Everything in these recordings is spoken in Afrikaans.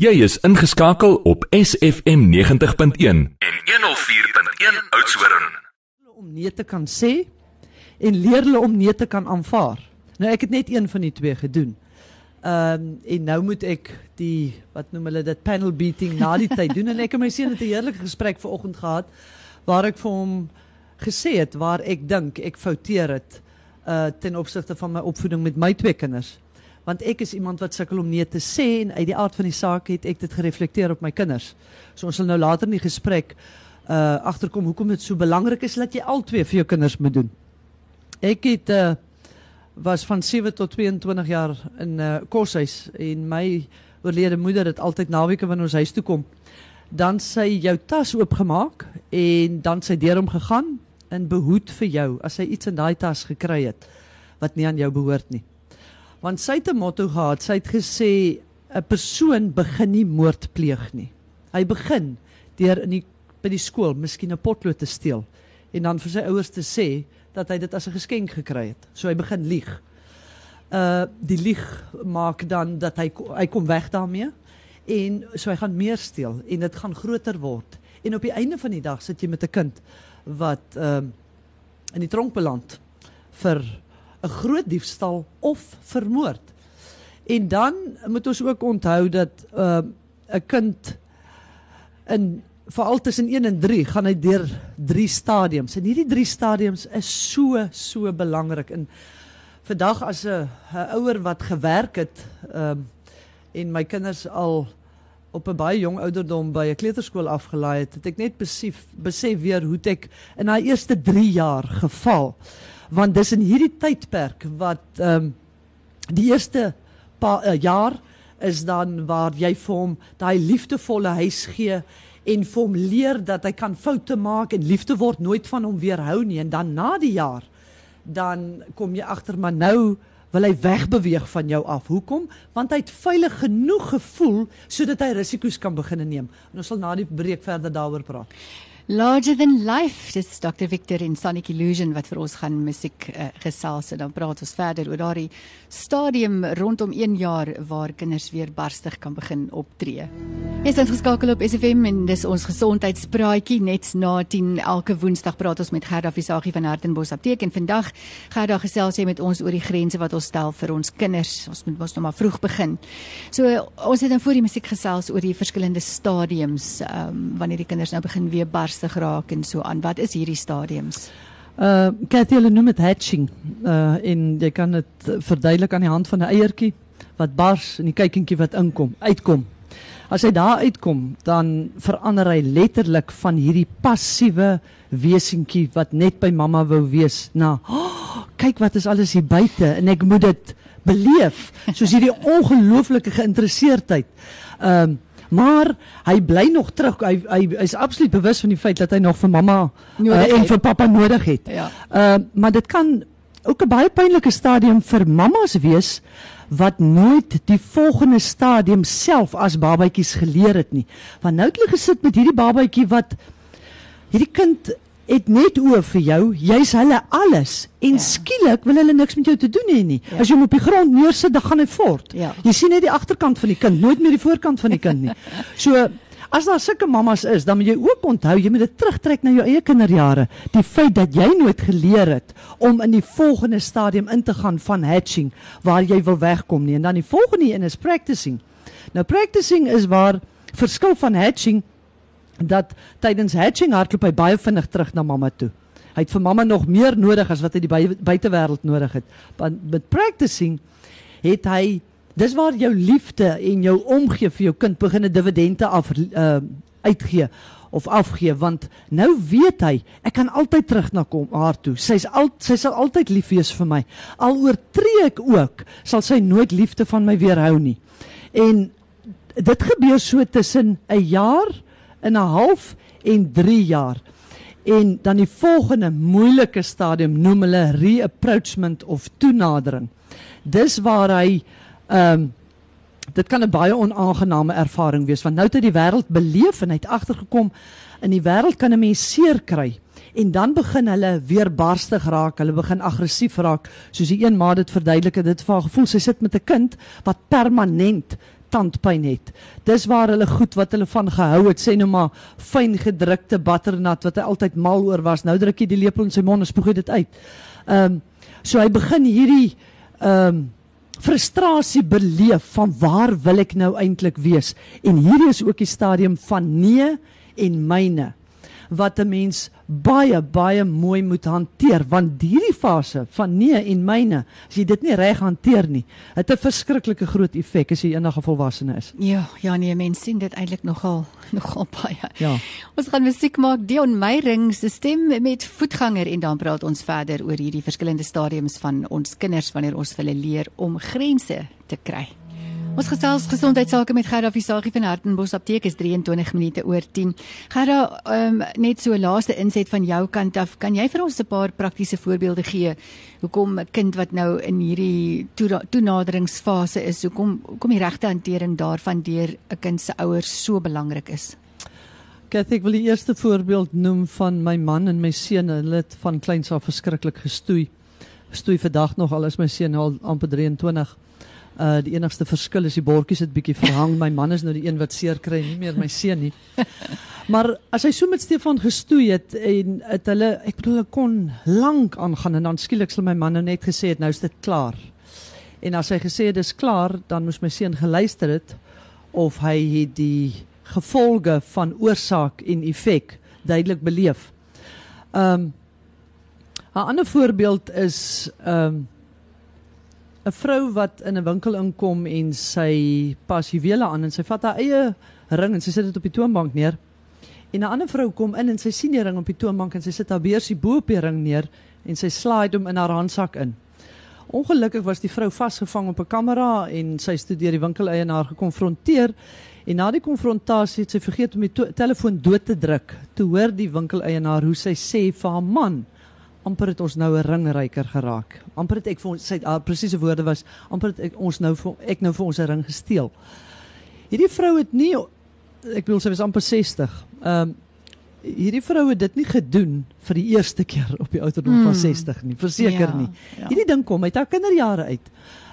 Jy is ingeskakel op SFM 90.1 en 104.1 Oudtshoorn. om nee te kan sê en leer hulle om nee te kan aanvaar. Nou ek het net een van die twee gedoen. Ehm en nou moet ek die wat noem hulle dit panel beating na die tyd doen en ek en my seun het 'n heerlike gesprek vanoggend gehad waar ek vir hom gesê het waar ek dink ek fouteer het uh ten opsigte van my opvoeding met my twee kinders. Want ek is iemand wat sukkel om nee te sê en uit die aard van die saak het ek dit gereflekteer op my kinders. So ons sal nou later in die gesprek uh agterkom hoekom dit so belangrik is dat jy al twee vir jou kinders moet doen. Ek het uh was van 7 tot 22 jaar in 'n uh, koshuis en my oorlede moeder het altyd naweke wanneer ons huis toe kom dan sy jou tas oopgemaak en dan sy deur hom gegaan in behoed vir jou as sy iets in daai tas gekry het wat nie aan jou behoort nie. Want sy het 'n motto gehad, sy het gesê 'n persoon begin nie moord pleeg nie. Hy begin deur in die by die skool miskien 'n potlood te steel en dan vir sy ouers te sê dat hy dit as 'n geskenk gekry het. So hy begin lieg. Uh die lieg maak dan dat hy hy kom weg daarmee en so hy gaan meer steel en dit gaan groter word. En op die einde van die dag sit jy met 'n kind wat ehm uh, in die tronk beland vir 'n groot diefstal of vermoord. En dan moet ons ook onthou dat uh, 'n kind in veral tussen 1 en 3 gaan hy deur drie stadiums. En hierdie drie stadiums is so so belangrik. En vandag as 'n ouer wat gewerk het ehm um, en my kinders al op 'n baie jong ouderdom by 'n kleuterskool afgelaai het, het ek net besef besef weer hoe ek in daai eerste 3 jaar geval. Want dis in hierdie tydperk wat ehm um, die eerste paar uh, jaar is dan waar jy vir hom daai liefdevolle huis gee en vir hom leer dat hy kan foute maak en liefde word nooit van hom weerhou nie en dan na die jaar dan kom jy agter maar nou wil hy wegbeweeg van jou af. Hoekom? Want hy het veilig genoeg gevoel sodat hy risiko's kan begin neem. En ons sal na die breek verder daaroor praat. Larger than life, dis Dr Victor in Sonic Illusion wat vir ons gaan musiek uh, gesels en dan praat ons verder oor daardie stadium rondom 1 jaar waar kinders weer barstig kan begin optree. Jy's ingeskakel op SFM en dis ons gesondheidspraatjie net na 10 elke woensdag praat ons met Gerda Visagie van Hartenbos Apteek en vandag Gerda gesels jy met ons oor die grense wat ons stel vir ons kinders. Ons moet mos nog maar vroeg begin. So ons het dan voor die musiek gesels oor die verskillende stadiums um, wanneer die kinders nou begin weer bars ernstig raak en so aan. Wat is hierdie stadiums? Uh Cathy hulle noem dit hatching. Uh en jy kan dit verduidelik aan die hand van 'n eiertjie wat bars en die kuikentjie wat inkom, uitkom. As hy daar uitkom, dan verander hy letterlik van hierdie passiewe wesentjie wat net by mamma wou wees na oh, kyk wat is alles hier buite en ek moet dit beleef soos hierdie ongelooflike geïnteresseerdheid. Um, maar hy bly nog terug. Hy hy is absoluut bewus van die feit dat hy nog vir mamma uh, en vir pappa nodig het. Ja. Uh maar dit kan ook 'n baie pynlike stadium vir mammas wees wat nooit die volgende stadium self as babatjies geleer het nie. Want nou het hulle gesit met hierdie babatjie wat hierdie kind het net oë vir jou, jy's hulle alles en ja. skielik wil hulle niks met jou te doen hê nie. Ja. As jy hom op die grond neersit, dan gaan hy voort. Ja. Jy sien net die agterkant van die kind, nooit meer die voorkant van die kind nie. So as daar sulke mammas is, dan moet jy ook onthou jy moet dit terugtrek na jou eie kinderjare. Die feit dat jy nooit geleer het om in die volgende stadium in te gaan van hatching waar jy wil wegkom nie. En dan die volgende een is practicing. Nou practicing is waar verskil van hatching dat tydens hatching hardloop hy baie vinnig terug na mamma toe. Hy het vir mamma nog meer nodig as wat hy die buitewêreld nodig het. Want met practicing het hy dis waar jou liefde en jou omgee vir jou kind begin 'n dividende af uh, uitgee of afgee want nou weet hy ek kan altyd terug na kom haar toe. Sy's al sy sal altyd lief wees vir my. Al oortree ek ook, sal sy nooit liefde van my weerhou nie. En dit gebeur so tussen 'n jaar in 'n half en 3 jaar. En dan die volgende moeilike stadium noem hulle reapproachment of toenadering. Dis waar hy ehm um, dit kan 'n baie onaangename ervaring wees want nou het hy die wêreld beleef en hy het agtergekom in die wêreld kan 'n mens seer kry en dan begin hulle weer barstig raak, hulle begin aggressief raak, soos die een ma dit verduidelik het, dit vir haar gevoel sy sit met 'n kind wat permanent tandpyn het. Dis waar hulle goed wat hulle van gehou het, sê nou maar fyn gedrukte butternut wat hy altyd mal oor was. Nou druk hy die lepel in sy mond en spoeg hy dit uit. Ehm um, so hy begin hierdie ehm um, frustrasie beleef van waar wil ek nou eintlik wees? En hierdie is ook die stadium van nee en myne wat 'n mens baie baie mooi moet hanteer. Want hierdie fase van nee en myne as jy dit nie reg hanteer nie het 'n verskriklike groot effek as jy eendag 'n volwassene is. Ja ja nee mense sien dit eintlik nogal nogal baie. Ja. Ons gaan musiek maak. Dion Meyring se stem met voetganger en dan praat ons verder oor hierdie verskillende stadiums van ons kinders wanneer ons hulle leer om grense te kry Ons gesels gesondheidsake met Gerda Visagie van Hartenbos Apteek is 23 minute oor 10. Gerda, um, net so laaste inset van jou kant af, kan jy vir ons 'n paar praktiese voorbeelde gee hoekom 'n kind wat nou in hierdie toenaderingsfase is, hoekom hoekom die regte hantering daarvan deur 'n kind se ouers so belangrik is? Kathy, ek wil die eerste voorbeeld noem van my man en my seun, hulle het van kleins af verskriklik gestoei. Stoei vandag nog al is my seun al amper 23. Uh die enigste verskil is die bordjies het bietjie verhang. My man is nou die een wat seer kry, nie meer my seun nie. Maar as hy so met Stefan gestoei het en het hulle ek bedoel hulle kon lank aangaan en dan skielik sal my man nou net gesê het nou is dit klaar. En as hy gesê het dis klaar, dan moes my seun geluister het of hy het die gevolge van oorsaak en effek duidelik beleef. Um 'n ander voorbeeld is um 'n vrou wat in 'n winkel inkom en sy pas juwele aan en sy vat haar eie ring en sy sit dit op die toonbank neer. En 'n ander vrou kom in en sy sien die ring op die toonbank en sy sit haar beursie bo op die ring neer en sy slide hom in haar handsak in. Ongelukkig was die vrou vasgevang op 'n kamera en sy het deur die winkeleienaar gekonfronteer en na die konfrontasie het sy vergeet om die telefoon dood te druk. Toe hoor die winkeleienaar hoe sy sê vir haar man amper het ons nou 'n ringryker geraak. Amper het ek vir ons sy uh, presiese woorde was amper het ek ons nou vir ek nou vir ons 'n ring gesteel. Hierdie vrou het nie ek bedoel sy was amper 60. Ehm um, hierdie vrou het dit nie gedoen vir die eerste keer op die ouderdom hmm. van 60 nie, verseker ja, nie. Ja. Hierdie ding kom uit haar kinderjare uit.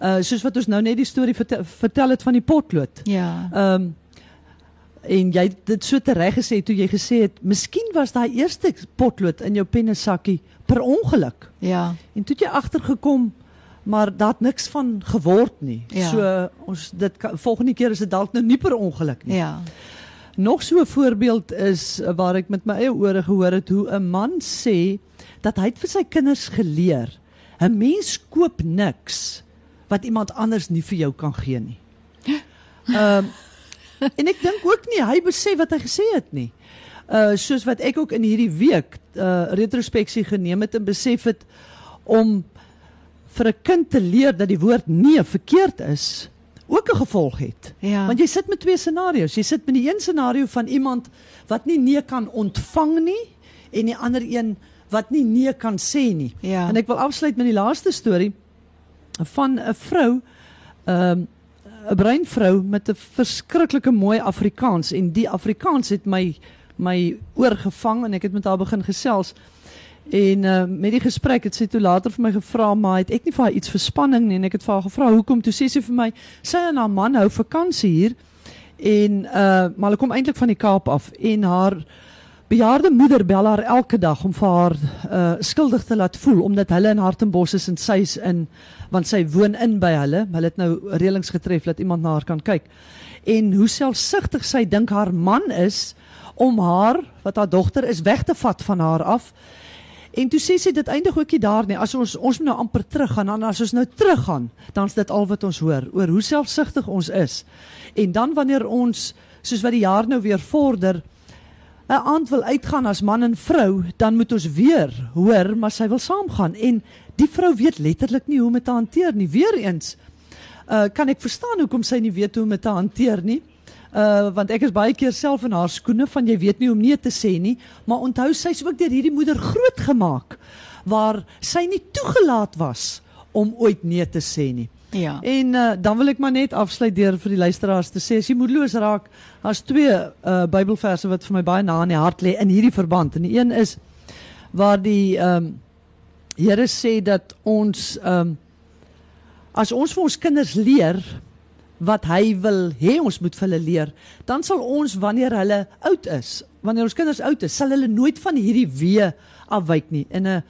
Uh soos wat ons nou net die storie vertel, vertel het van die potlood. Ja. Ehm um, en jy dit so tereg gesê toe jy gesê het miskien was daai eerste potlood in jou pennesakkie per ongeluk. Ja. En toe jy agtergekom maar dat niks van geword nie. Ja. So ons dit kan, volgende keer is dit dalk nou nie per ongeluk nie. Ja. Nog so 'n voorbeeld is eh, waar ek met my eie ore gehoor het hoe 'n man sê dat hy vir sy kinders geleer 'n mens koop niks wat iemand anders nie vir jou kan gee nie. Ehm um, en ek dink ook nie hy besef wat hy gesê het nie. Uh soos wat ek ook in hierdie week uh retrospeksie geneem het en besef het om vir 'n kind te leer dat die woord nee verkeerd is ook 'n gevolg het. Ja. Want jy sit met twee scenario's. Jy sit met die een scenario van iemand wat nie nee kan ontvang nie en die ander een wat nie nee kan sê nie. Ja. En ek wil afsluit met die laaste storie van 'n vrou ehm um, 'n bruin vrou met 'n verskriklike mooi Afrikaans en die Afrikaans het my my oorgevang en ek het met haar begin gesels. En uh, met die gesprek het sy toe later vir my gevra maar het ek nie vir haar iets vir spanning nie en ek het vir haar gevra hoekom toe sê sy vir my sy en haar man hou vakansie hier en uh maar hulle kom eintlik van die Kaap af en haar bejaarde moeder bel haar elke dag om vir haar uh skuldig te laat voel omdat hulle in Hartenbos is en sy's in want sy woon in by hulle. Hulle het nou reëlings getref dat iemand na haar kan kyk. En hoe selfsugtig sy dink haar man is om haar wat haar dogter is weg te vat van haar af. En toe sê sy dit eindig ook nie daar nie. As ons ons moet nou amper teruggaan en as ons nou teruggaan, dan is dit al wat ons hoor oor hoe selfsugtig ons is. En dan wanneer ons soos wat die jaar nou weer vorder, 'n aand wil uitgaan as man en vrou, dan moet ons weer hoor maar sy wil saamgaan en die vrou weet letterlik nie hoe om dit te hanteer nie. Weereens uh kan ek verstaan hoekom sy nie weet hoe om dit te hanteer nie. Uh want ek is baie keer self in haar skoene van jy weet nie om nee te sê nie, maar onthou sy's ook deur hierdie moeder grootgemaak waar sy nie toegelaat was om ooit nee te sê nie. Ja. En uh, dan wil ek maar net afsluit deur vir die luisteraars te sê as jy moedeloos raak, daar's twee uh Bybelverse wat vir my baie na in die hart lê in hierdie verband. En die een is waar die ehm um, Here sê dat ons ehm um, as ons vir ons kinders leer wat hy wil hê ons moet vir hulle leer, dan sal ons wanneer hulle oud is, wanneer ons kinders oud is, sal hulle nooit van hierdie wee afwyk nie. En 'n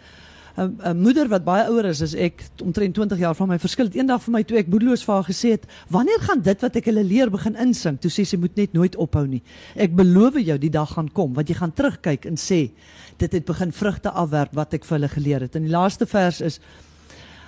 'n 'n moeder wat baie ouer is as ek, omtrent 20 jaar van my verskil, het eendag vir my toe ek boedeloos vir haar gesê het, "Wanneer gaan dit wat ek hulle leer begin insink?" Toe sê sy, "Moet net nooit ophou nie. Ek beloof jou die dag gaan kom wat jy gaan terugkyk en sê, dit het begin vrugte afwerp wat ek vir hulle geleer het." En die laaste vers is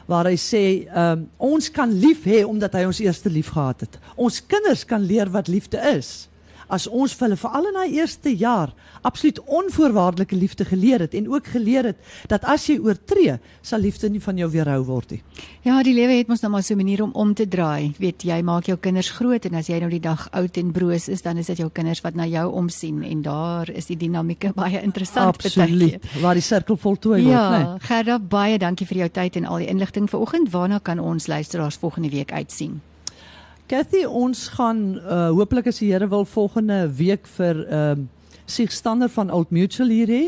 waar hy sê, um, "Ons kan lief hê omdat hy ons eerste lief gehad het. Ons kinders kan leer wat liefde is." As ons vir hulle veral in daai eerste jaar absoluut onvoorwaardelike liefde geleer het en ook geleer het dat as jy oortree, sal liefde nie van jou weerhou word nie. Ja, die lewe het mos nou maar so 'n manier om om te draai. Weet jy, maak jou kinders groot en as jy nou die dag oud en broos is, dan is dit jou kinders wat na jou omsien en daar is die dinamieke baie interessant Absoluut. Waar die sirkel voltooi word, ja, né? Ja, Gerda, baie dankie vir jou tyd en al die inligting vanoggend. Waarna kan ons luisteraars volgende week uitsien? Cathy, ons gaan uh, hopelik as die Here wil volgende week vir ehm uh, Sigstander van Old Mutual hier hê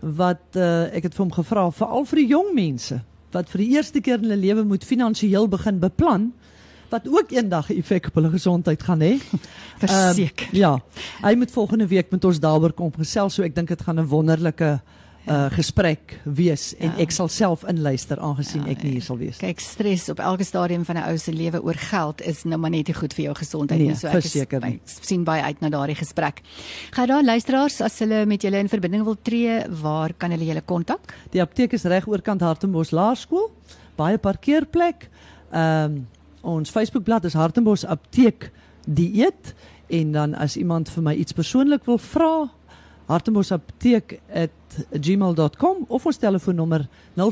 wat uh, ek het vir hom gevra veral vir die jong mense wat vir die eerste keer in hulle lewe moet finansiëel begin beplan wat ook eendag 'n effek op hulle gesondheid gaan hê. Verseker. Uh, ja. Hy moet volgende week met ons daaroor kom gesels, so ek dink dit gaan 'n wonderlike uh gesprek wees en ja. ek sal self inluister aangesien ja, ek nie hier sal wees. Kyk, stres op elke stadium van 'n ou se lewe oor geld is nou maar net nie goed vir jou gesondheid nee, nie. So ek is, by, sien baie uit na daardie gesprek. Gaan daar luisteraars as hulle met julle in verbinding wil tree, waar kan hulle julle kontak? Die apteek is reg oorkant Hartenbos Laerskool. Baie parkeerplek. Ehm um, ons Facebookblad is Hartenbos Apteek Dieet en dan as iemand vir my iets persoonlik wil vra, hartembosapteek@gmail.com of ons telefoonnommer 0446915150.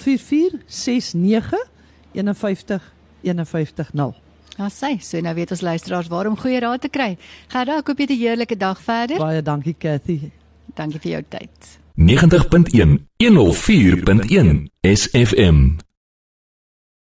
Ja, sê, so nou weet ons luisteraars waarom goeie raad te kry. Gerda, ek hoop jy 'n heerlike dag verder. Baie dankie Cathy. Dankie vir jou tyd. 90.1 104.1 SFM